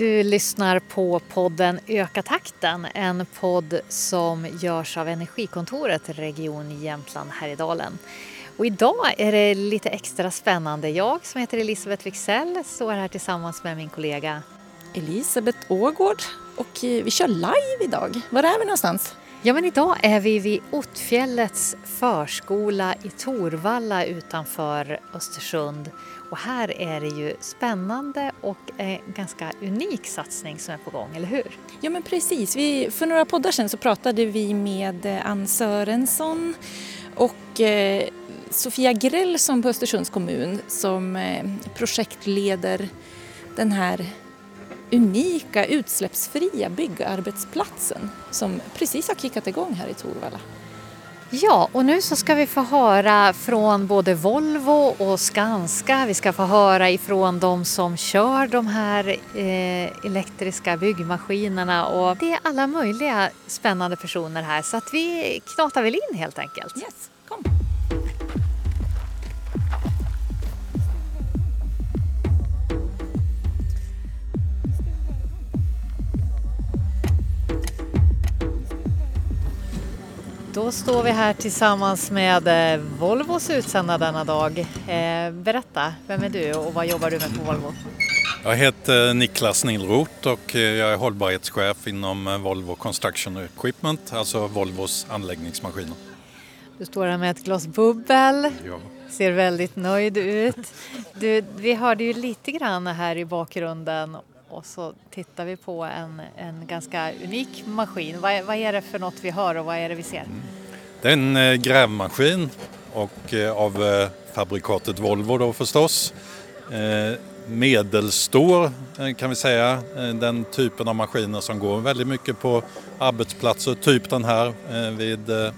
Du lyssnar på podden Öka takten, en podd som görs av Energikontoret Region Jämtland Härjedalen. Och idag är det lite extra spännande. Jag som heter Elisabeth Wixell står här tillsammans med min kollega Elisabeth Ågård och eh, vi kör live idag. Var är vi någonstans? Ja, men idag är vi vid Ottfjällets förskola i Torvalla utanför Östersund. Och här är det ju spännande och en ganska unik satsning som är på gång, eller hur? Ja, men precis. Vi, för några poddar sedan så pratade vi med eh, Ann Sörensson och eh, Sofia Grellson på Östersunds kommun som eh, projektleder den här unika utsläppsfria byggarbetsplatsen som precis har kickat igång här i Torvalla. Ja, och nu så ska vi få höra från både Volvo och Skanska. Vi ska få höra ifrån de som kör de här eh, elektriska byggmaskinerna och det är alla möjliga spännande personer här så att vi knatar väl in helt enkelt. Yes, kom! Då står vi här tillsammans med eh, Volvos utsända denna dag. Eh, berätta, vem är du och vad jobbar du med på Volvo? Jag heter Niklas Nilroth och eh, jag är hållbarhetschef inom Volvo Construction Equipment, alltså Volvos anläggningsmaskiner. Du står här med ett glas bubbel, Ja. ser väldigt nöjd ut. Du, vi hörde ju lite grann här i bakgrunden och så tittar vi på en, en ganska unik maskin. Vad är, vad är det för något vi hör och vad är det vi ser? Mm. Det är en eh, grävmaskin och eh, av eh, fabrikatet Volvo då förstås. Medelstor kan vi säga, den typen av maskiner som går väldigt mycket på arbetsplatser, typ den här vid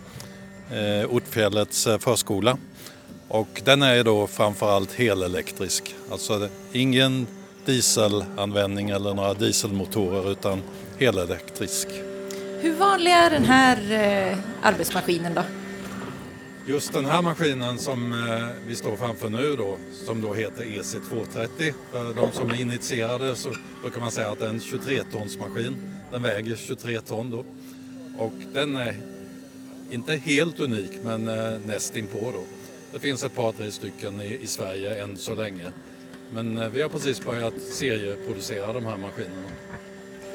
Ortfjällets förskola. Och den är då framförallt helelektrisk, alltså ingen dieselanvändning eller några dieselmotorer utan helelektrisk. Hur vanlig är den här eh, arbetsmaskinen då? Just den här maskinen som eh, vi står framför nu då, som då heter EC230. För de som är initierade så brukar man säga att det är en 23-tons maskin. Den väger 23 ton då. Och den är inte helt unik men eh, näst inpå då. Det finns ett par, tre stycken i, i Sverige än så länge. Men eh, vi har precis börjat serieproducera de här maskinerna.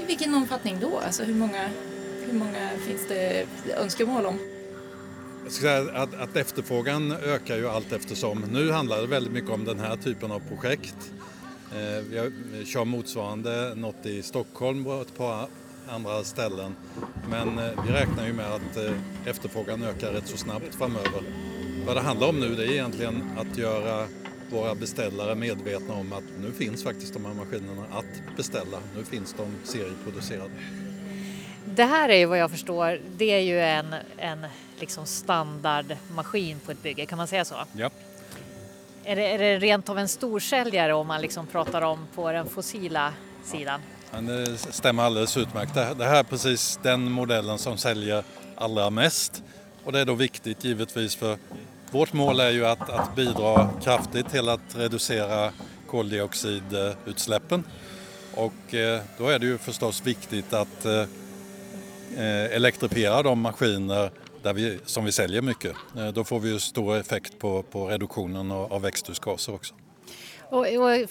I vilken omfattning då? Alltså hur många, hur många finns det önskemål om? Jag ska säga att, att efterfrågan ökar ju allt eftersom. Nu handlar det väldigt mycket om den här typen av projekt. Eh, vi har- vi kör motsvarande något i Stockholm och ett par andra ställen. Men eh, vi räknar ju med att eh, efterfrågan ökar rätt så snabbt framöver. Vad det handlar om nu det är egentligen att göra våra beställare medvetna om att nu finns faktiskt de här maskinerna att beställa. Nu finns de serieproducerade. Det här är ju vad jag förstår, det är ju en, en liksom standardmaskin på ett bygge, kan man säga så? Ja. Är det, är det rent av en storsäljare om man liksom pratar om på den fossila sidan? Men det stämmer alldeles utmärkt. Det det här är precis den modellen som säljer allra mest. Och det är då viktigt givetvis för vårt mål är ju att, att bidra kraftigt till att reducera koldioxidutsläppen. Och eh, då är det ju förstås viktigt att eh, eh, elektrifiera de maskiner där vi, som vi säljer mycket. Då får vi ju stor effekt på, på reduktionen av växthusgaser också. Och, och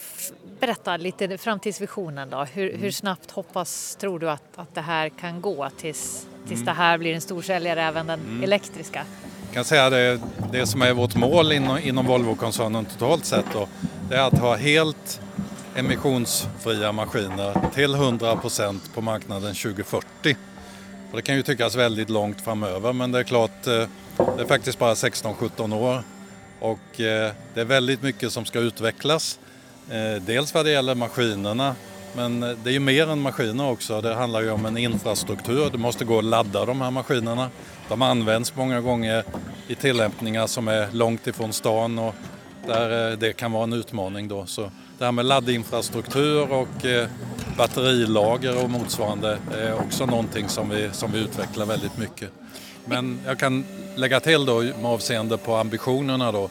berätta lite framtidsvisionen då. Hur, hur snabbt hoppas, tror du att, att det här kan gå tills, tills det här blir en storsäljare, även den elektriska? Jag kan säga det, det som är vårt mål inom, inom Volvo-koncernen totalt sett då, det är att ha helt emissionsfria maskiner till 100% på marknaden 2040. Och det kan ju tyckas väldigt långt framöver men det är klart, eh, det är faktiskt bara 16-17 år och eh, det är väldigt mycket som ska utvecklas. Eh, dels vad det gäller maskinerna men eh, det är ju mer än maskiner också. Det handlar ju om en infrastruktur. Det måste gå att ladda de här maskinerna. De används många gånger i tillämpningar som är långt ifrån stan och där eh, det kan vara en utmaning då. Så det här med laddinfrastruktur och eh, batterilager och motsvarande är också någonting som vi, som vi utvecklar väldigt mycket. Men jag kan lägga till då med avseende på ambitionerna då.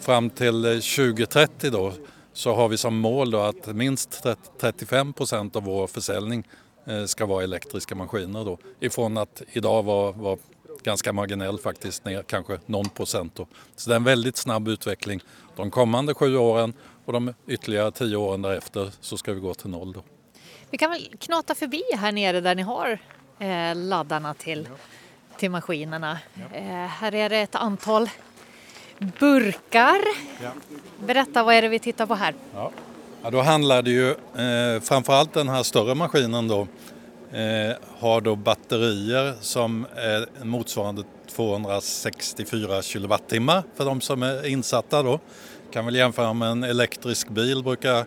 Fram till 2030 då så har vi som mål då att minst 35 procent av vår försäljning eh, ska vara elektriska maskiner då. Ifrån att idag vara var ganska marginell faktiskt, ner kanske någon procent. Då. Så det är en väldigt snabb utveckling. De kommande sju åren och de ytterligare tio åren därefter så ska vi gå till noll. Då. Vi kan väl knata förbi här nere där ni har eh, laddarna till, till maskinerna. Ja. Eh, här är det ett antal burkar. Ja. Berätta, vad är det vi tittar på här? Ja. Ja, då handlar det ju eh, framförallt den här större maskinen då eh, har då batterier som är motsvarande 264 kilowattimmar för de som är insatta då. Kan väl jämföra med en elektrisk bil brukar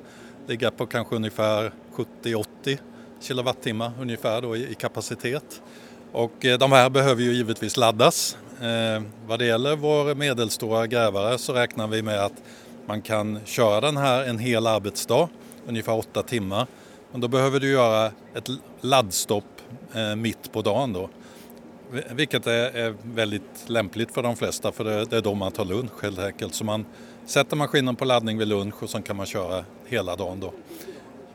ligga på kanske ungefär 70-80 kilowattimmar ungefär då i, i kapacitet. Och eh, de här behöver ju givetvis laddas. Eh, vad det gäller vår medelstora grävare så räknar vi med att man kan köra den här en hel arbetsdag, ungefär åtta timmar. Men då behöver du göra ett laddstopp eh, mitt på dagen då. Vilket är, väldigt lämpligt för de flesta för det, är då man tar lunch helt enkelt. Så man sätter maskinen på laddning vid lunch och sen kan man köra hela dagen då.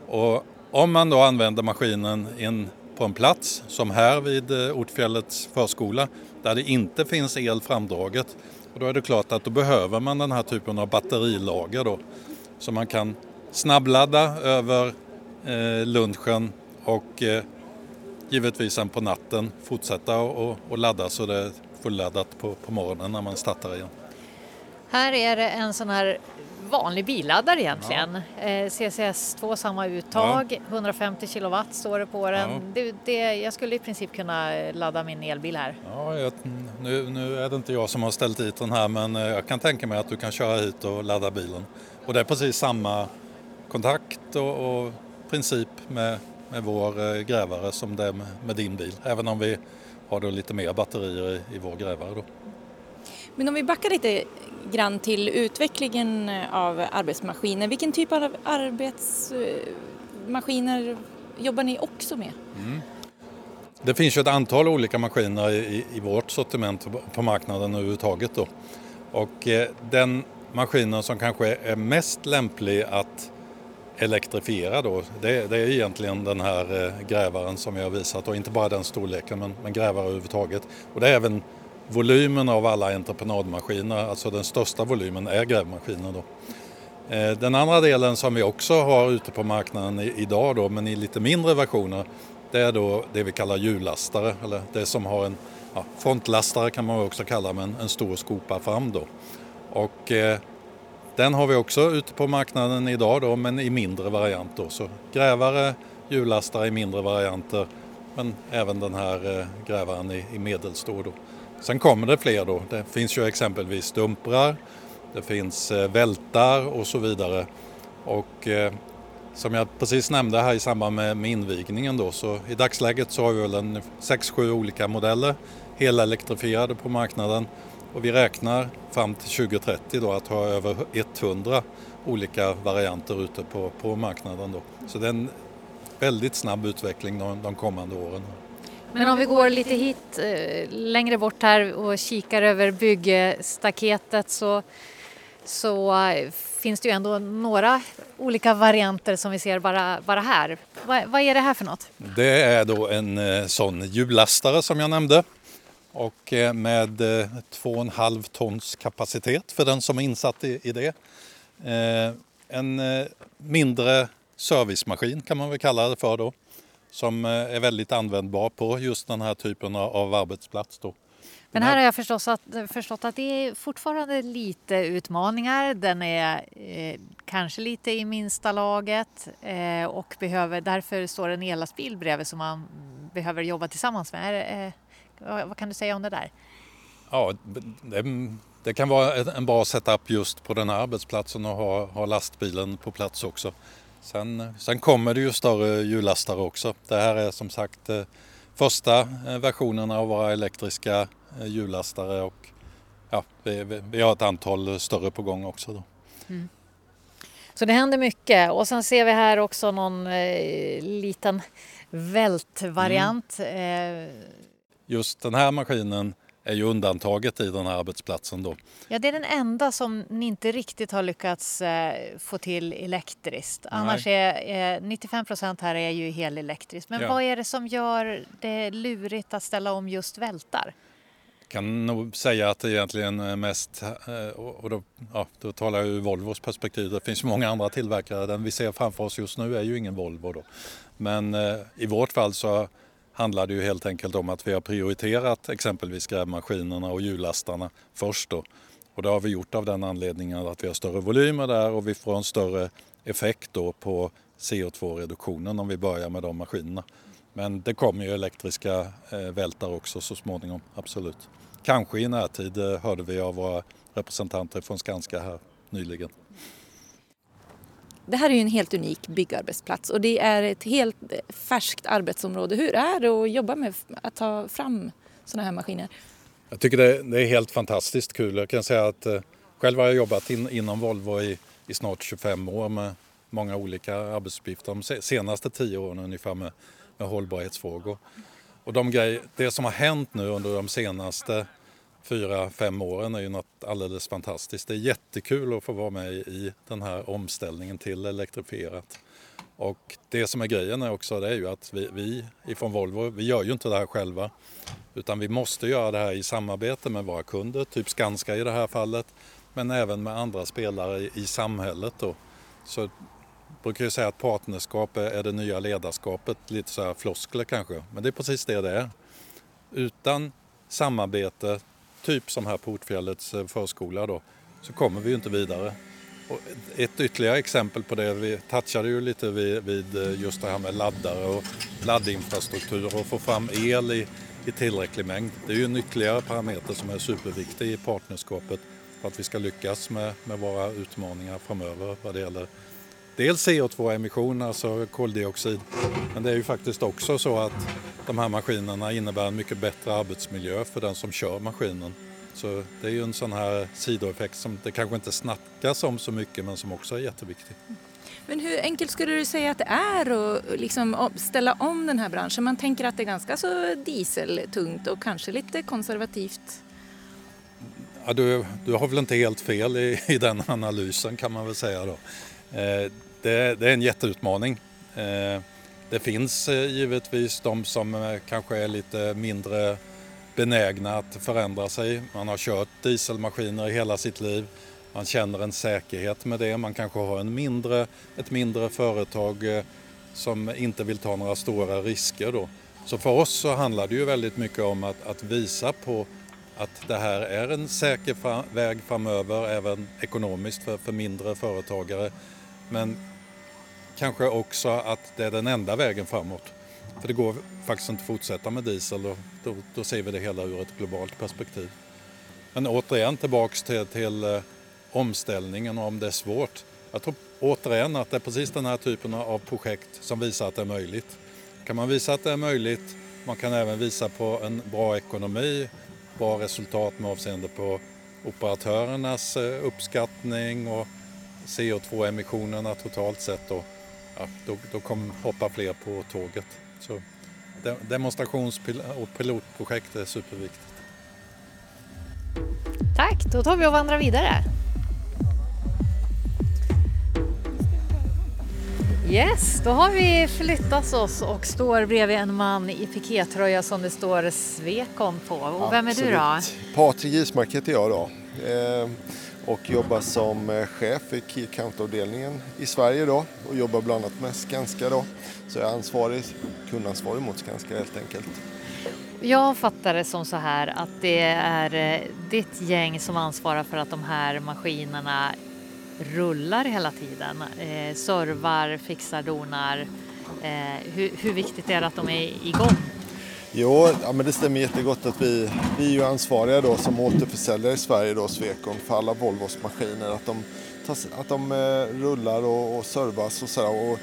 Och om man då använder maskinen i en på en plats som här vid eh, Ortfjällets förskola där det inte finns el framdraget. Och då är det klart att då behöver man den här typen av batterilager då. Så man kan snabbladda över eh, lunchen och eh, givetvis sen på natten fortsätta och, och ladda så det är fulladdat på, på morgonen när man startar igen. Här är det en sån här vanlig billaddare egentligen. Ja. Eh, CCS2 samma uttag, ja. 150 kilowatt står det på den. Ja. Det, det, jag skulle i princip kunna ladda min elbil här. Ja, jag, nu, nu, är det inte jag som har ställt hit den här men eh, jag kan tänka mig att du kan köra hit och ladda bilen. Och det är precis samma kontakt och, och princip med, med vår eh, grävare som det är med, med din bil. Även om vi har då lite mer batterier i, i vår grävare. Då. Men om vi backar lite grann till utvecklingen av arbetsmaskiner. Vilken typ av arbetsmaskiner jobbar ni också med? Mm. Det finns ju ett antal olika maskiner i, i vårt sortiment på marknaden överhuvudtaget. Då. Och eh, den maskinen som kanske är mest lämplig att elektrifiera då, det, det, är egentligen den här eh, grävaren som jag har visat och inte bara den storleken men, men grävare överhuvudtaget. Och det är även volymen av alla entreprenadmaskiner, alltså den största volymen är grävmaskiner. Då. Eh, den andra delen som vi också har ute på marknaden idag då, men i lite mindre versioner, det är då det vi kallar hjullastare, eller det som har en ja, frontlastare kan man också kalla, men en stor skopa fram då. Och eh, den har vi också ute på marknaden idag då, men i mindre variant då. Så grävare, hjullastare i mindre varianter, men även den här eh, grävaren i, i medelstor då. Sen kommer det fler då. Det finns ju exempelvis dumprar, det finns eh, vältar och så vidare. Och eh, som jag precis nämnde här i samband med, med invigningen då så i dagsläget så har vi väl en 6-7 olika modeller helelektrifierade på marknaden och vi räknar fram till 2030 då att ha över 100 olika varianter ute på, på marknaden. Då. Så det är en väldigt snabb utveckling de, de kommande åren. Men om vi går lite hit eh, längre bort här och kikar över byggstaketet så, så eh, finns det ju ändå några olika varianter som vi ser bara, bara här. Va, vad är det här för något? Det är då en eh, sån hjullastare som jag nämnde och med 2,5 tons kapacitet för den som är insatt i, i det. En mindre servicemaskin kan man väl kalla det för då som eh, är väldigt användbar på just den här typen av arbetsplats. Då. Men här har jag förstått att, förstått att det är fortfarande lite utmaningar. Den är eh, kanske lite i minsta laget eh, och behöver, därför står en ellastbil bredvid som man behöver jobba tillsammans med. Eh, vad kan du säga om det där? Ja, det, det, kan vara en bra setup just på den här arbetsplatsen och ha, ha lastbilen på plats också. Sen, sen kommer det ju större hjullastare också. Det här är som sagt eh, första eh, versionen av våra elektriska eh, hjullastare och ja, vi, vi, har ett antal större på gång också. Då. Mm. Så det händer mycket och sen ser vi här också någon eh, liten vältvariant. Mm. Just den här maskinen är ju undantaget i den här arbetsplatsen då. Ja, det är den enda som ni inte riktigt har lyckats eh, få till elektriskt. Annars är eh, 95 procent här är ju helelektriskt. Men Ja. vad är det som gör det lurigt att ställa om just vältar? kan nog säga att det egentligen är mest, eh, och då, ja, då talar jag ur Volvos perspektiv, det finns många andra tillverkare, den vi ser framför oss just nu är ju ingen Volvo då. Men eh, i vårt fall så handlar det ju helt enkelt om att vi har prioriterat exempelvis grävmaskinerna och hjulastarna först då. Och det har vi gjort av den anledningen att vi har större volymer där och vi får en större effekt då på CO2-reduktionen om vi börjar med de maskinerna. Men det kommer ju elektriska eh, vältar också så småningom, absolut. Kanske i närtid eh, hörde vi av våra representanter från Skanska här nyligen. Det här är ju en helt unik byggarbetsplats och det är ett helt eh, färskt arbetsområde. Hur är det att jobba med att ta fram sådana här maskiner? Jag tycker det, är helt fantastiskt kul. Jag kan säga att eh, själv har jag jobbat in, inom Volvo i, i snart 25 år med många olika arbetsuppgifter. De senaste 10 åren ungefär med, med hållbarhetsfrågor. Och de grejer, det som har hänt nu under de senaste fyra, fem åren är ju något alldeles fantastiskt. Det är jättekul att få vara med i den här omställningen till elektrifierat. Och det som är grejen är också det är ju att vi, vi ifrån Volvo, vi gör ju inte det här själva. Utan vi måste göra det här i samarbete med våra kunder, typ Skanska i det här fallet. Men även med andra spelare i, i samhället då. Så jag brukar ju säga att partnerskap är, är det nya ledarskapet, lite så här floskler kanske. Men det är precis det det är. Utan samarbete, typ som här på Ortfjällets eh, förskola då, så kommer vi ju inte vidare. Och ett ytterligare exempel på det, vi touchade ju lite vid, vid eh, just det här med laddare och laddinfrastruktur och få fram el i, i tillräcklig mängd. Det är ju en ytterligare parameter som är superviktig i partnerskapet för att vi ska lyckas med, med våra utmaningar framöver vad det gäller dels CO2-emission, alltså koldioxid, men det är ju faktiskt också så att de här maskinerna innebär en mycket bättre arbetsmiljö för den som kör maskinen. Så det är ju en sån här sidoeffekt som det kanske inte snackas om så mycket men som också är jätteviktig. Men hur enkelt skulle du säga att det är att liksom om- ställa om den här branschen? Man tänker att det är ganska så dieseltungt och kanske lite konservativt. Ja, du, du har väl inte helt fel i, i den analysen kan man väl säga då. Eh, det, det är en jätteutmaning. Eh, det finns eh, givetvis de som eh, kanske är lite mindre benägna att förändra sig. Man har kört dieselmaskiner i hela sitt liv. Man känner en säkerhet med det. Man kanske har en mindre, ett mindre företag som inte vill ta några stora risker. Då. Så för oss så handlar det ju väldigt mycket om att, att visa på att det här är en säker väg framöver, även ekonomiskt för, för mindre företagare. Men kanske också att det är den enda vägen framåt. För det går faktiskt inte att fortsätta med diesel och då, då ser vi det hela ur ett globalt perspektiv. Men återigen tillbaks till, till eh, omställningen och om det är svårt. Jag tror återigen att det är precis den här typen av projekt som visar att det är möjligt. Kan man visa att det är möjligt, man kan även visa på en bra ekonomi, bra resultat med avseende på operatörernas eh, uppskattning och CO2-emissionerna totalt sett då, ja, då, då kommer hoppa fler på tåget. Så de- demonstrations och pilotprojekt är superviktigt. Tack, då tar vi och vandrar vidare. Yes, då har vi flyttat oss och står bredvid en man i pikétröja som det står Svekon på. Och vem är du då? Absolut. Patrik Ismark heter jag då. Eh, och jobbar som eh, chef i Key Account-avdelningen i Sverige då. Och jobbar bland annat med Skanska då. Så jag är ansvarig, kundansvarig mot Skanska helt enkelt. Jag fattar det som så här att det är eh, ditt gäng som ansvarar för att de här maskinerna rullar hela tiden. Eh, servar, fixar, donar. Eh, hur, hur viktigt är det att de är igång? Jo, ja, men det stämmer jättegott att vi, vi är ju ansvariga då som återförsäljare i Sverige då, Swecon, för alla Volvos maskiner. Att de, tas, att de eh, rullar och, och servas och sådär. Och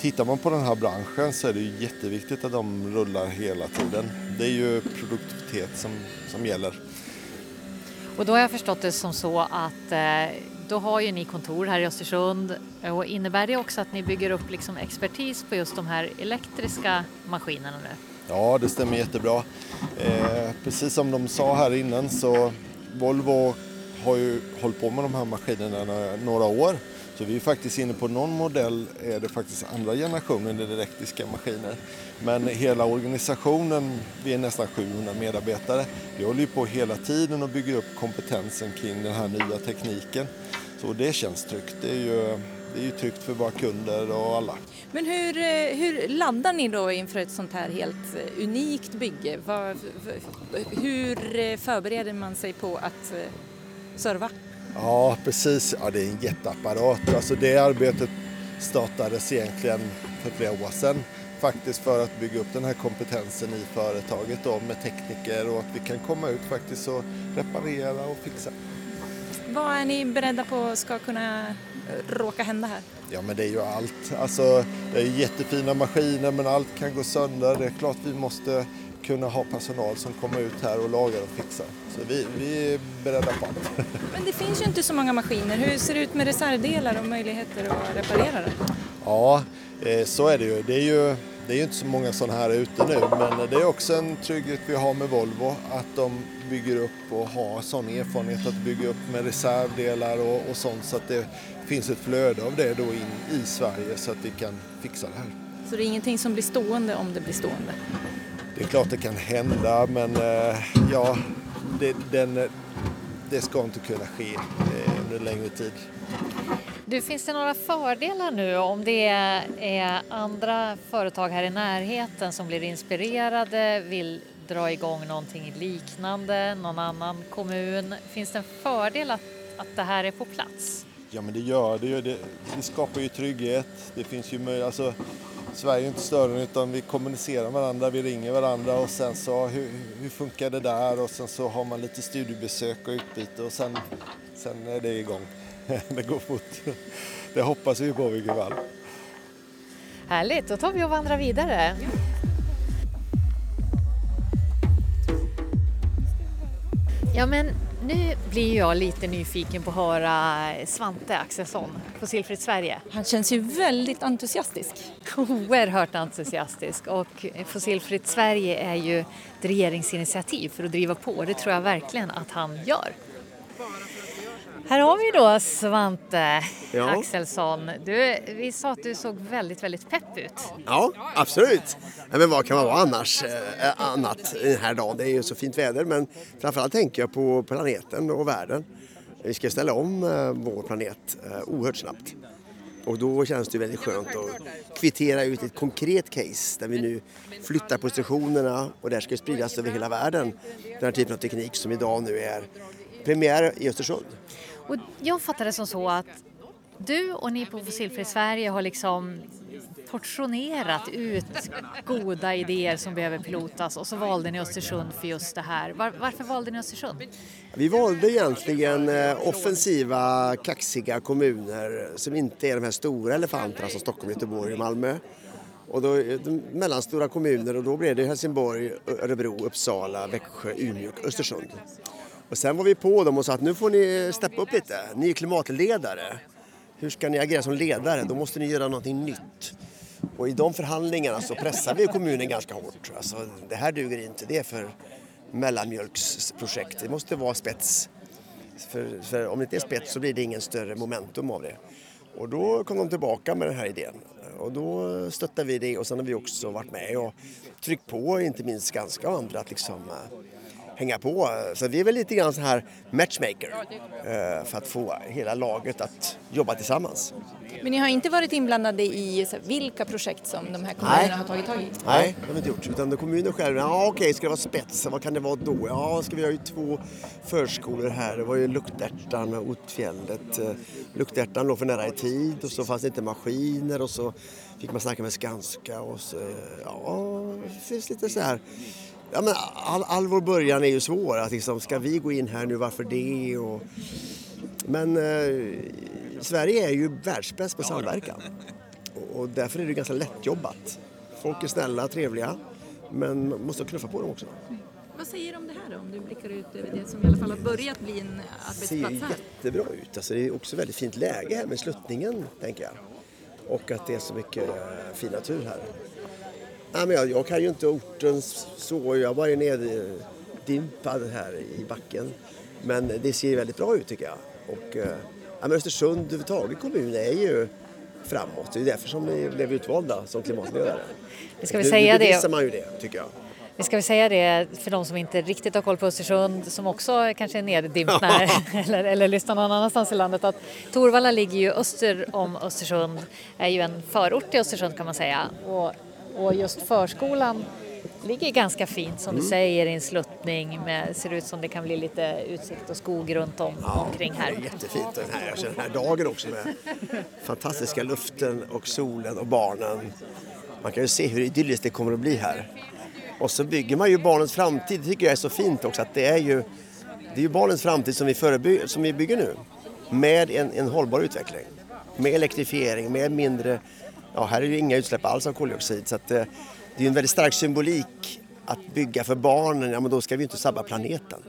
tittar man på den här branschen så är det ju jätteviktigt att de rullar hela tiden. Det är ju produktivitet som, som gäller. Och då har jag förstått det som så att eh, då har ju ni kontor här i Östersund och innebär det också att ni bygger upp liksom expertis på just de här elektriska maskinerna nu? Ja, det stämmer jättebra. Eh, precis som de sa här innan så Volvo har ju hållit på med de här maskinerna några år. Så vi är faktiskt inne på någon modell är det faktiskt andra generationen elektriska maskiner. Men hela organisationen, vi är nästan 700 medarbetare, vi håller ju på hela tiden och bygger upp kompetensen kring den här nya tekniken. Så det känns tryggt. Det är ju, det är ju tryggt för våra kunder och alla. Men hur, eh, hur laddar ni då inför ett sånt här helt eh, unikt bygge? Var, hur eh, förbereder man sig på att serva? Ja, precis. Ja, det är en jätteapparat. Alltså det arbetet startades egentligen för flera år sedan faktiskt för att bygga upp den här kompetensen i företaget då, med tekniker och att vi kan komma ut faktiskt och reparera och fixa. Vad är ni beredda på ska kunna råka hända här? Ja men det är ju allt. Alltså det är jättefina maskiner men allt kan gå sönder. Det är klart vi måste kunna ha personal som kommer ut här och lagar och fixar. Så vi, vi är beredda på allt. Men det finns ju inte så många maskiner. Hur ser det ut med reservdelar och möjligheter att reparera det? Ja, eh, så är det ju. Det är ju, det är ju inte så många sådana här ute nu men det är också en trygghet vi har med Volvo att de bygger upp och har sån erfarenhet att bygga upp med reservdelar och, och sånt så att det finns ett flöde av det då in i Sverige så att vi kan fixa det här. Så det är ingenting som blir stående om det blir stående? Det är klart det kan hända men eh, ja, det, den, det ska inte kunna ske eh, under längre tid. Du, finns det några fördelar nu om det är andra företag här i närheten som blir inspirerade, vill dra igång någonting liknande, någon annan kommun? Finns det en fördel att, att det här är på plats? Ja men det gör det ju. Det, det skapar ju trygghet. Det finns ju möjlighet, alltså Sverige är inte större utan vi kommunicerar med varandra, vi ringer varandra och sen så hur, hur funkar det där och sen så har man lite studiebesök och utbyte och sen, sen är det igång. det går fort. Det hoppas vi på vilket fall. Härligt, då tar vi och vandrar vidare. Ja men nu blir jag lite nyfiken på att höra Svante Axelsson, Fossilfritt Sverige. Han känns ju väldigt entusiastisk. Oerhört entusiastisk och Fossilfritt Sverige är ju ett regeringsinitiativ för att driva på. Det tror jag verkligen att han gör. Här har vi då Svante ja. Axelsson. Du, vi sa att du såg väldigt, väldigt pepp ut. Ja, absolut. Men vad kan man vara annars, eh, annat den här dagen? Det är ju så fint väder men framförallt tänker jag på planeten och världen. Vi ska ställa om eh, vår planet eh, oerhört snabbt. Och då känns det väldigt skönt att kvittera ut ett konkret case där vi nu flyttar positionerna och där ska spridas över hela världen. Den här typen av teknik som idag nu är premiär i Östersund. Och jag fattar det som så att du och ni på Fossilfri Sverige har liksom portionerat ut goda idéer som behöver pilotas och så valde ni Östersund för just det här. Var, varför valde ni Östersund? Vi valde egentligen eh, offensiva, kaxiga kommuner som inte är de här stora elefanterna som Stockholm, Göteborg och Malmö. Och då, eh, mellanstora kommuner och då blev det Helsingborg, Örebro, Uppsala, Växjö, Umeå och Östersund. Och sen var vi på dem och sa att nu får ni steppa upp lite. Ni är klimatledare. Hur ska ni agera som ledare? Då måste ni göra någonting nytt. Och i de förhandlingarna så pressar vi kommunen ganska hårt. Alltså, det här duger inte. Det är för mellanmjölksprojekt. Det måste vara spets. För, för om det inte är spets så blir det ingen större momentum av det. Och då kom de tillbaka med den här idén. Och då stöttade vi det och sen har vi också varit med och tryckt på, inte minst Skanska och andra, att liksom eh, hänga på. Så vi är väl lite grann så här matchmaker eh, för att få hela laget att jobba tillsammans. Men ni har inte varit inblandade i vilka projekt som de här kommunerna Nej. har tagit tag i? Nej, det har vi inte gjort. Utan kommunen själv, ja okej, ska det vara spets? Vad kan det vara då? Ja, ska vi ha ju två förskolor här. Det var ju Luktärtan och Otfjället. Eh, Luktärtan låg för nära i tid och så fanns det inte maskiner och så fick man snacka med Skanska och så, ja, det finns lite så här Ja, men all, all vår början är ju svår. Att liksom, ska vi gå in här nu, varför det? Och, men eh, Sverige är ju världsbäst på samverkan. Och, och därför är det ganska lättjobbat. Folk är snälla, trevliga, men man måste knuffa på dem också. Vad säger du om det här då, om du blickar ut över det som i alla fall har börjat bli en arbetsplats här? Det ser jättebra ut. Alltså, det är också väldigt fint läge här med sluttningen, tänker jag. och att det är så mycket eh, fin natur här. Nej, men jag, jag kan ju inte orten så, jag bara är neddimpad här i backen. Men det ser väldigt bra ut tycker jag. Och, eh, ja, men Östersund överhuvudtaget kommun är ju framåt. Det är därför som vi blev utvalda som klimatledare. Vi ska väl säga nu det. man ju det, tycker jag. Vi ska väl säga det för de som inte riktigt har koll på Östersund som också kanske är neddimpna eller, eller lyssnar någon annanstans i landet att Torvalla ligger ju öster om Östersund, är ju en förort till Östersund kan man säga och, och just förskolan ligger ganska fint som mm. du säger i en sluttning med, ser ut som det kan bli lite utsikt och skog runt om ja, omkring här. Det är jättefint den här, alltså den här dagen också med fantastiska luften och solen och barnen. Man kan ju se hur idylliskt det kommer att bli här. Och så bygger man ju barnens framtid, det tycker jag är så fint också att det är ju, det är ju barnens framtid som vi, förebygger, som vi bygger nu. Med en, en hållbar utveckling. Med elektrifiering, med mindre, ja här är ju inga utsläpp alls av koldioxid så att det, eh, det är en väldigt stark symbolik att bygga för barnen, ja men då ska vi inte sabba planeten.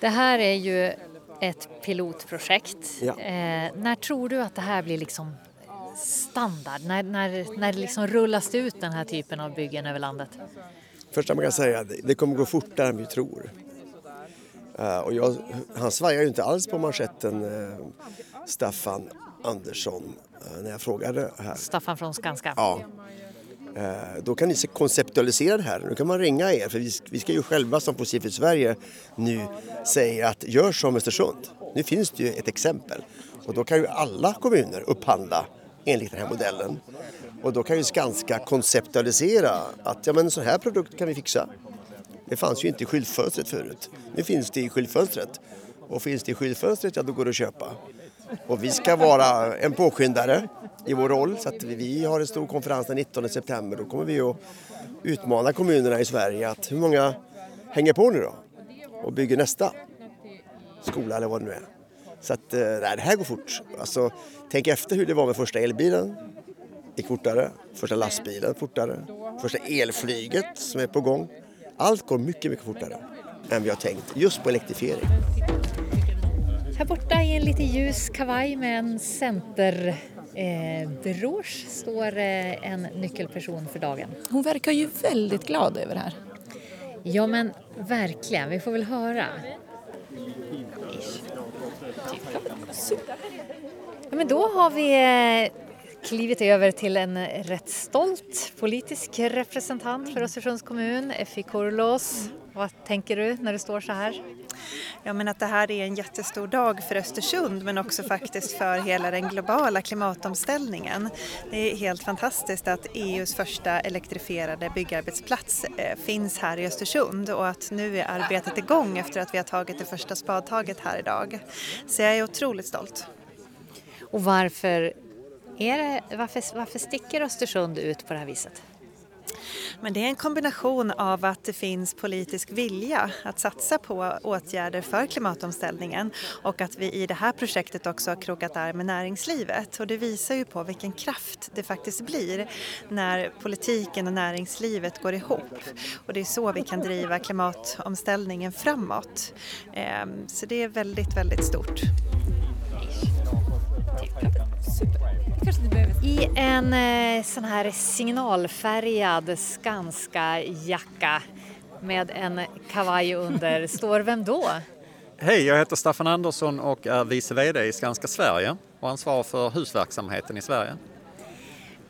Det här är ju ett pilotprojekt. Ja. Eh, när tror du att det här blir liksom standard? När, när, när liksom rullas det ut den här typen av byggen över landet? Första man kan säga är det kommer gå fortare än vi tror. Uh, och jag, han svajar ju inte alls på manschetten, uh, Staffan Andersson, när jag frågade här. Staffan från Skanska? Ja. Då kan ni konceptualisera det här. Nu kan man ringa er, för vi ska ju själva som Fossilfritt Sverige nu säga att gör som Östersund. Nu finns det ju ett exempel och då kan ju alla kommuner upphandla enligt den här modellen. Och då kan ju Skanska konceptualisera att ja, men en sån här produkt kan vi fixa. Det fanns ju inte i skyltfönstret förut. Nu finns det i skyltfönstret. Och finns det i skyltfönstret, ja då går det att köpa. Och vi ska vara en påskyndare i vår roll. Så att vi har en stor konferens den 19 september. Då kommer vi att utmana kommunerna i Sverige att hur många hänger på nu då? Och bygger nästa skola eller vad det nu är. Så att, eh, nej, det här går fort. Alltså, tänk efter hur det var med första elbilen. Det gick fortare. Första lastbilen fortare. Första elflyget som är på gång. Allt går mycket, mycket fortare än vi har tänkt just på elektrifiering. Här borta i en lite ljus kavaj med en center Eh, står eh, en nyckelperson för dagen. Hon verkar ju väldigt glad över det här. Ja men verkligen, vi får väl höra. Ja, men då har vi eh, klivit över till en rätt stolt politisk representant för Östersunds kommun, Effi Kurlos. Vad tänker du när du står så här? Ja, men att det här är en jättestor dag för Östersund men också faktiskt för hela den globala klimatomställningen. Det är helt fantastiskt att EUs första elektrifierade byggarbetsplats eh, finns här i Östersund och att nu är arbetet igång efter att vi har tagit det första spadtaget här idag. Så jag är otroligt stolt. Och varför, är det, varför, varför sticker Östersund ut på det här viset? Men det är en kombination av att det finns politisk vilja att satsa på åtgärder för klimatomställningen och att vi i det här projektet också har krokat arm med näringslivet. Och det visar ju på vilken kraft det faktiskt blir när politiken och näringslivet går ihop. Och det är så vi kan driva klimatomställningen framåt. Ehm, så det är väldigt, väldigt stort. I en eh, sån här signalfärgad Skanska-jacka med en kavaj under står vem då? Hej, jag heter Staffan Andersson och är vice VD i Skanska Sverige och ansvarar för husverksamheten i Sverige.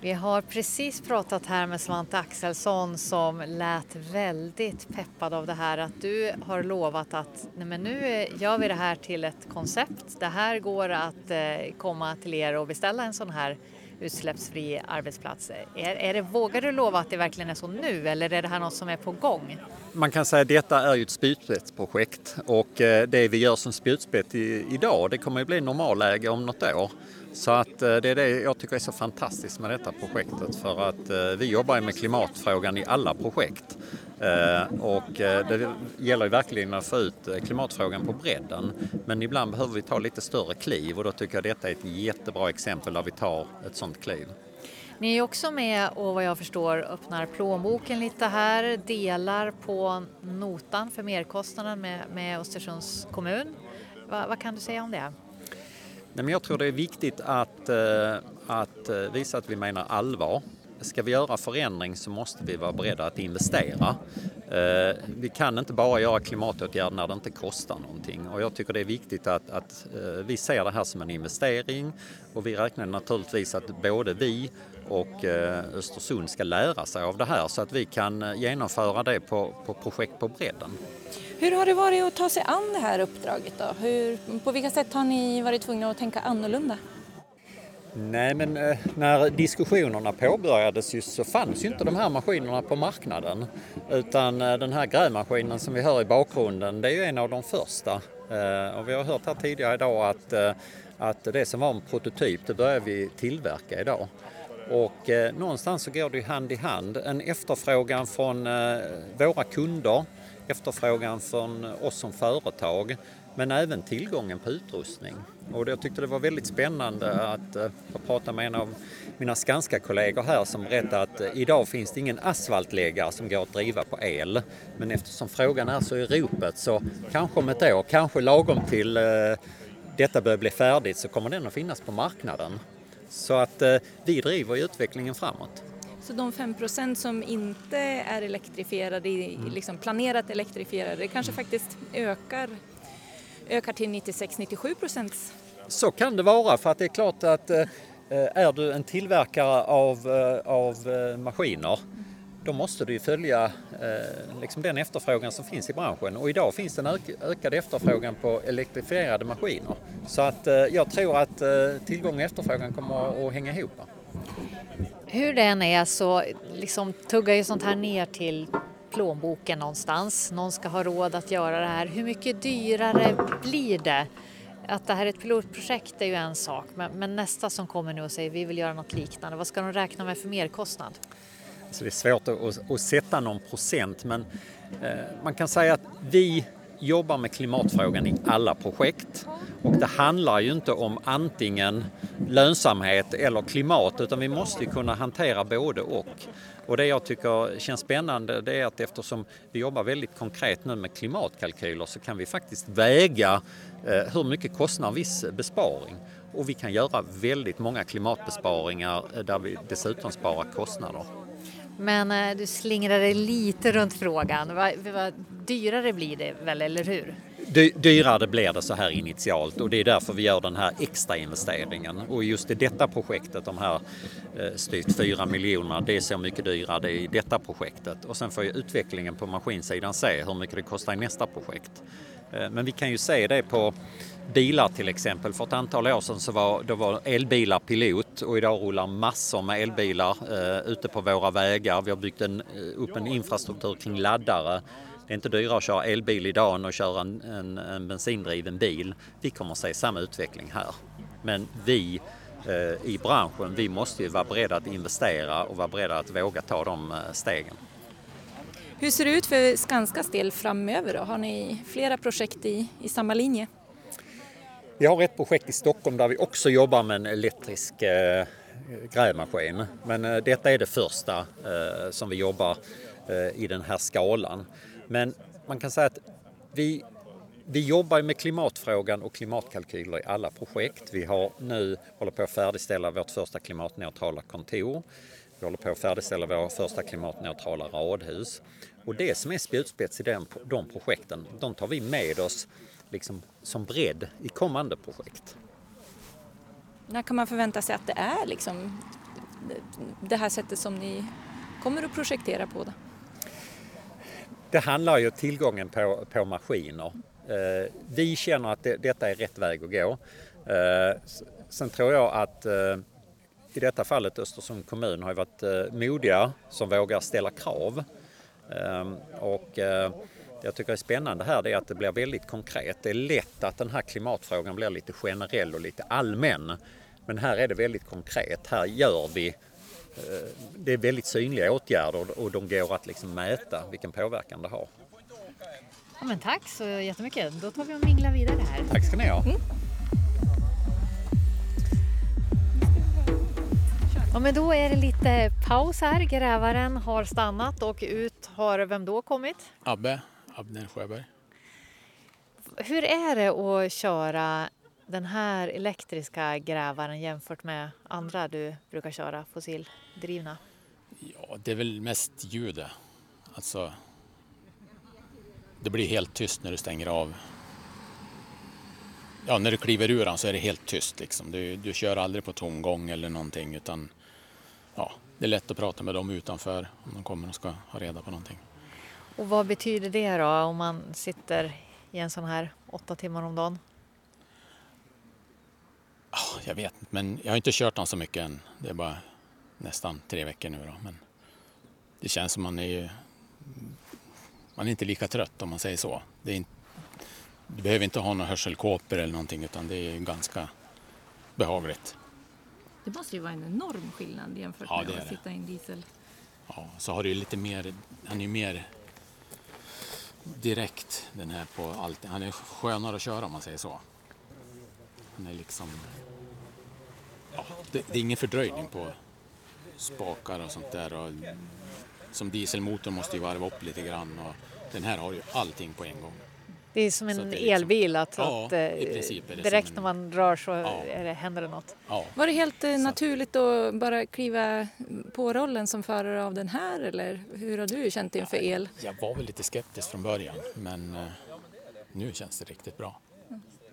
Vi har precis pratat här med Svante Axelsson som lät väldigt peppad av det här att du har lovat att nej men nu gör vi det här till ett koncept. Det här går att eh, komma till er och beställa en sån här utsläppsfri arbetsplats. Är, är det, vågar du lova att det verkligen är så nu eller är det här något som är på gång? Man kan säga att detta är ju ett spjutspetsprojekt och eh, det vi gör som spjutspets idag det kommer ju bli normalläge om något år. Så att eh, det är det jag tycker är så fantastiskt med detta projektet för att eh, vi jobbar med klimatfrågan i alla projekt. Eh, och det gäller ju verkligen att få ut klimatfrågan på bredden. Men ibland behöver vi ta lite större kliv och då tycker jag detta är ett jättebra exempel där vi tar ett sådant kliv. Ni är också med och vad jag förstår öppnar plånboken lite här, delar på notan för merkostnaden med, med Östersunds kommun. Va, vad kan du säga om det? Nej, men jag tror det är viktigt att, eh, att eh, visa att vi menar allvar. Ska vi göra förändring så måste vi vara beredda att investera. Eh, vi kan inte bara göra klimatåtgärder när det inte kostar någonting och jag tycker det är viktigt att, att eh, vi ser det här som en investering och vi räknar naturligtvis att både vi och eh, Östersund ska lära sig av det här så att vi kan genomföra det på, på projekt på bredden. Hur har det varit att ta sig an det här uppdraget då? Hur, på vilka sätt har ni varit tvungna att tänka annorlunda? Nej men eh, när diskussionerna påbörjades ju så fanns ju inte de här maskinerna på marknaden. Utan eh, den här grävmaskinen som vi hör i bakgrunden det är ju en av de första. Eh, och vi har hört här tidigare idag att, eh, att det som var en prototyp det börjar vi tillverka idag. Och eh, någonstans så går det ju hand i hand. En efterfrågan från eh, våra kunder efterfrågan från oss som företag men även tillgången på utrustning. Och jag tyckte det var väldigt spännande att uh, prata med en av mina skanska kollegor här som berättade att uh, idag finns det ingen asfaltläggare som går att driva på el. Men eftersom frågan är så i ropet så kanske om ett år, kanske lagom till uh, detta börjar bli färdigt så kommer den att finnas på marknaden. Så att vi driver utvecklingen framåt. Så de 5% som inte är elektrifierade, mm. liksom planerat elektrifierade, kanske faktiskt ökar, ökar till 96-97 procent? Så kan det vara för att det är klart att eh, är du en tillverkare av, eh, av eh, maskiner då måste du följa liksom den efterfrågan som finns i branschen och idag finns det en ökad efterfrågan på elektrifierade maskiner. Så att jag tror att tillgång och efterfrågan kommer att hänga ihop. Hur det än är så liksom tuggar ju sånt här ner till plånboken någonstans. Någon ska ha råd att göra det här. Hur mycket dyrare blir det? Att det här är ett pilotprojekt är ju en sak, men, men nästa som kommer nu och säger vi vill göra något liknande, vad ska de räkna med för merkostnad? Alltså det är svårt att, att, att sätta någon procent, men eh, man kan säga att vi jobbar med klimatfrågan i alla projekt. Och det handlar ju inte om antingen lönsamhet eller klimat utan vi måste kunna hantera både och. Och det jag tycker känns spännande det är att eftersom vi jobbar väldigt konkret nu med klimatkalkyler så kan vi faktiskt väga eh, hur mycket kostnar en viss besparing. Och vi kan göra väldigt många klimatbesparingar eh, där vi dessutom sparar kostnader. Men eh, du slingrar dig lite runt frågan. Vad, vad dyrare blir det väl, eller hur? Dy dyrare blir det så här initialt och det är därför vi gör den här extra investeringen. Och just i detta projektet, de här eh, styvt 4 miljonerna, det är så mycket dyrare det är i detta projektet. Och sen får ju utvecklingen på maskinsidan se hur mycket det kostar i nästa projekt. Eh, men vi kan ju se det på bilar till exempel. För ett antal år sedan så var, då var elbilar pilot och idag rullar massor med elbilar eh, ute på våra vägar. Vi har byggt en, eh, upp en infrastruktur kring laddare. Det är inte dyrare att köra elbil idag än att köra en, en, en bensindriven bil. Vi kommer att se samma utveckling här. Men vi eh, i branschen, vi måste ju vara beredda att investera och vara beredda att våga ta de eh, stegen. Hur ser det ut för Skanskas del framöver då? Har ni flera projekt i, i samma linje? Vi har ett projekt i Stockholm där vi också jobbar med en elektrisk eh, grävmaskin. Men eh, detta är det första eh, som vi jobbar eh, i den här skalan. Men man kan säga att vi, vi jobbar med klimatfrågan och klimatkalkyler i alla projekt. Vi har nu håller på att färdigställa vårt första klimatneutrala kontor. Vi håller på att färdigställa våra första klimatneutrala radhus. Och det som är spjutspets i den, de projekten, de tar vi med oss liksom som bredd i kommande projekt. När kan man förvänta sig att det är liksom det här sättet som ni kommer att projektera på? Det, det handlar ju om tillgången på, på maskiner. Eh, vi känner att det, detta är rätt väg att gå. Eh, sen tror jag att eh, i detta fallet Östersund kommun har ju varit eh, modiga som vågar ställa krav. Eh, och det jag tycker är spännande här är att det blir väldigt konkret. Det är lätt att den här klimatfrågan blir lite generell och lite allmän. Men här är det väldigt konkret. Här gör vi det är väldigt synliga åtgärder och de går att liksom mäta vilken påverkan det har. Ja, men tack så jättemycket. Då tar vi och minglar vidare här. Tack ska ni ha. Mm. Ja, men då är det lite paus här. Grävaren har stannat och ut har vem då kommit? Abbe Abner Sjöberg. Hur är det att köra den här elektriska grävaren jämfört med andra du brukar köra fossildrivna? Ja, det är väl mest ljudet. Alltså, det blir helt tyst när du stänger av. Ja, när du kliver ur den så är det helt tyst liksom. Du, du kör aldrig på tomgång eller någonting utan ja, det är lätt att prata med dem utanför om de kommer och ska ha reda på någonting. Och vad betyder det då om man sitter i en sån här åtta timmar om dagen? Oh, jag vet inte, men jag har inte kört den så mycket än. Det är bara nästan tre veckor nu då. Men det känns som man är man är inte lika trött om man säger så. Det är inte, du behöver inte ha några hörselkåpor eller någonting utan det är ganska behagligt. Det måste ju vara en enorm skillnad jämfört Ja, med att sitta i en diesel. Ja, så har du ju lite mer, han är ju mer direkt den här på allt. Han är skönare att köra om man säger så. Han är liksom, ja, det, det är ingen fördröjning på spakar och sånt där. Och, som dieselmotorn måste ju varva upp lite grann och den här har ju allting på en gång. Det är som Så en är liksom- elbil att, Ja, att eh, i princip är det direkt som när en- man rör så Ja. är det, händer det något. Ja, Var det helt eh, naturligt att bara kliva på rollen som förare av den här eller hur har du känt inför el? jag var väl lite skeptisk från början men eh, nu känns det riktigt bra.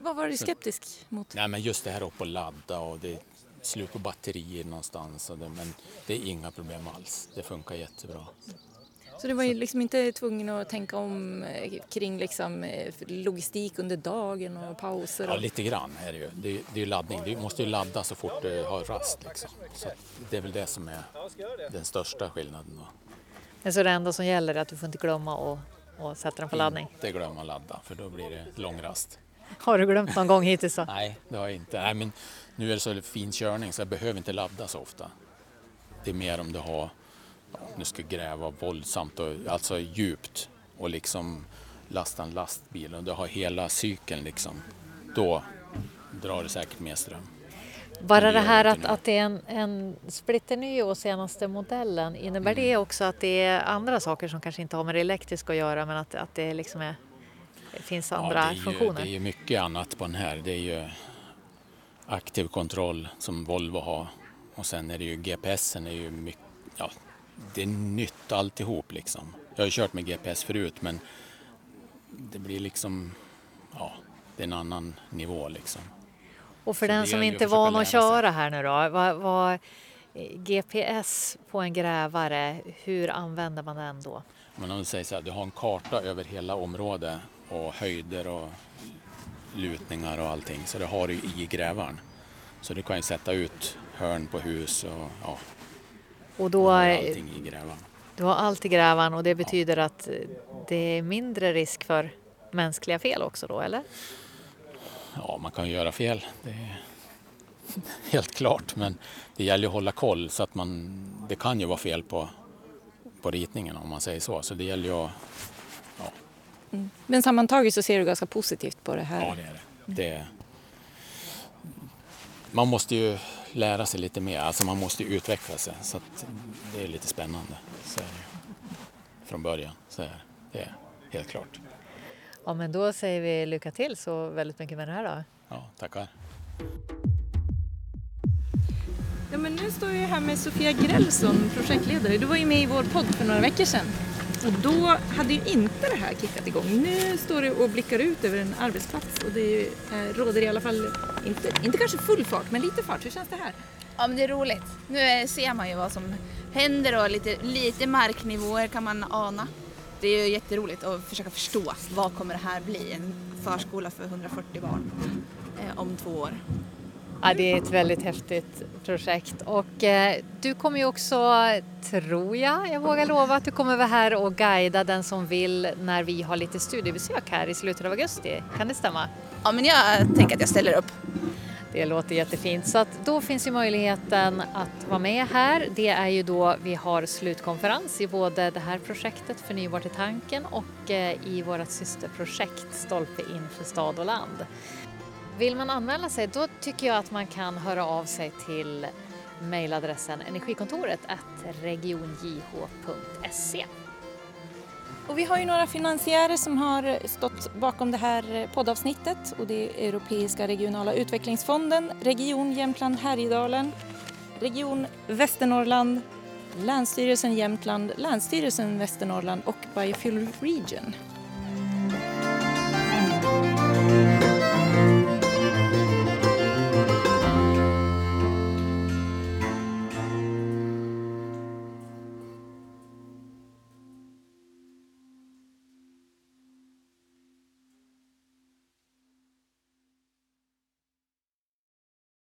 Vad var du skeptisk mot? Nej men just det här upp och ladda och det är slut på batterier någonstans. Och det, men det är inga problem alls. Det funkar jättebra. Så du var ju liksom inte tvungen att tänka om eh, kring liksom eh, logistik under dagen och pauser? Ja Och... lite grann är det ju. Det är, det är ju laddning. Du måste ju ladda så fort du har rast liksom. Så att det är väl det som är den största skillnaden. Då. Men så det enda som gäller är att du får inte glömma att att sätta den på laddning. Inte glömma ladda för då blir det lång rast. Har du glömt någon gång hittills då? Nej, det har jag inte. Nej, men nu är det så fin körning så jag behöver inte ladda så ofta. Det är mer om du har, ja, nu ska gräva våldsamt och alltså djupt och liksom lasta en lastbil och du har hela cykeln liksom. Då drar det säkert mer ström. Bara det här att, att det är en, en splitterny och senaste modellen, innebär Mm. det också att det är andra saker som kanske inte har med det elektriska att göra men att, att det liksom är, det finns andra ja, det ju, funktioner? Det är ju mycket annat på den här. Det är ju aktiv kontroll som Volvo har och sen är det ju GPSen är ju mycket, ja, det är nytt alltihop liksom. Jag har ju kört med GPS förut men det blir liksom, ja, det är en annan nivå liksom. Och för Så den som inte är van att köra här nu då, vad, vad, eh, GPS på en grävare, hur använder man den då? Men om du säger så här, du har en karta över hela området och höjder och lutningar och allting. Så det har du i grävaren. Så du kan ju sätta ut hörn på hus och ja, Och då, har allting i grävaren. du har allt i grävaren och det betyder att eh, det är mindre risk för mänskliga fel också då, eller? Ja, man kan ju göra fel. Det är helt klart. Men det gäller att hålla koll så att man, det kan ju vara fel på, på ritningen om man säger så. Så det gäller ju att, Men sammantaget så ser du ganska positivt på det här. ja det är det. det man måste ju lära sig lite mer, alltså man måste ju utveckla sig. Så att det är lite spännande. Så är det. Från början, så är det är helt klart. Ja, men då säger vi lycka till så väldigt mycket med det här då. Ja, tackar. Ja, men nu står jag här med Sofia Grellson, projektledare. Du var ju med i vår podd för några veckor sedan. Och då hade ju inte det här kickat igång. Nu står du och blickar ut över en arbetsplats och det råder i alla fall, inte, inte kanske full fart, men lite fart. Hur känns det här? Ja men det är roligt. Nu ser man ju vad som händer och lite, lite marknivåer kan man ana. Det är ju jätteroligt att försöka förstå vad kommer det här bli? En förskola för 140 barn eh, om två år. Ja, det är ett väldigt häftigt projekt och eh, du kommer ju också, tror jag, jag vågar lova att du kommer vara här och guida den som vill när vi har lite studiebesök här i slutet av augusti. Kan det stämma? Ja men jag tänker att jag ställer upp. Det låter jättefint. Så då finns ju möjligheten att vara med här. Det är ju då vi har slutkonferens i både det här projektet Förnybart i tanken och eh, i vårt systerprojekt Stolpe in för stad och land. Vill man anmäla sig då tycker jag att man kan höra av sig till mejladressen energikontoret regionjh.se. Och vi har ju några finansiärer som har stått bakom det här poddavsnittet och det är Europeiska regionala utvecklingsfonden, Region Jämtland Härjedalen, Region Västernorrland, Länsstyrelsen Jämtland, Länsstyrelsen Västernorrland och Biofuel Region.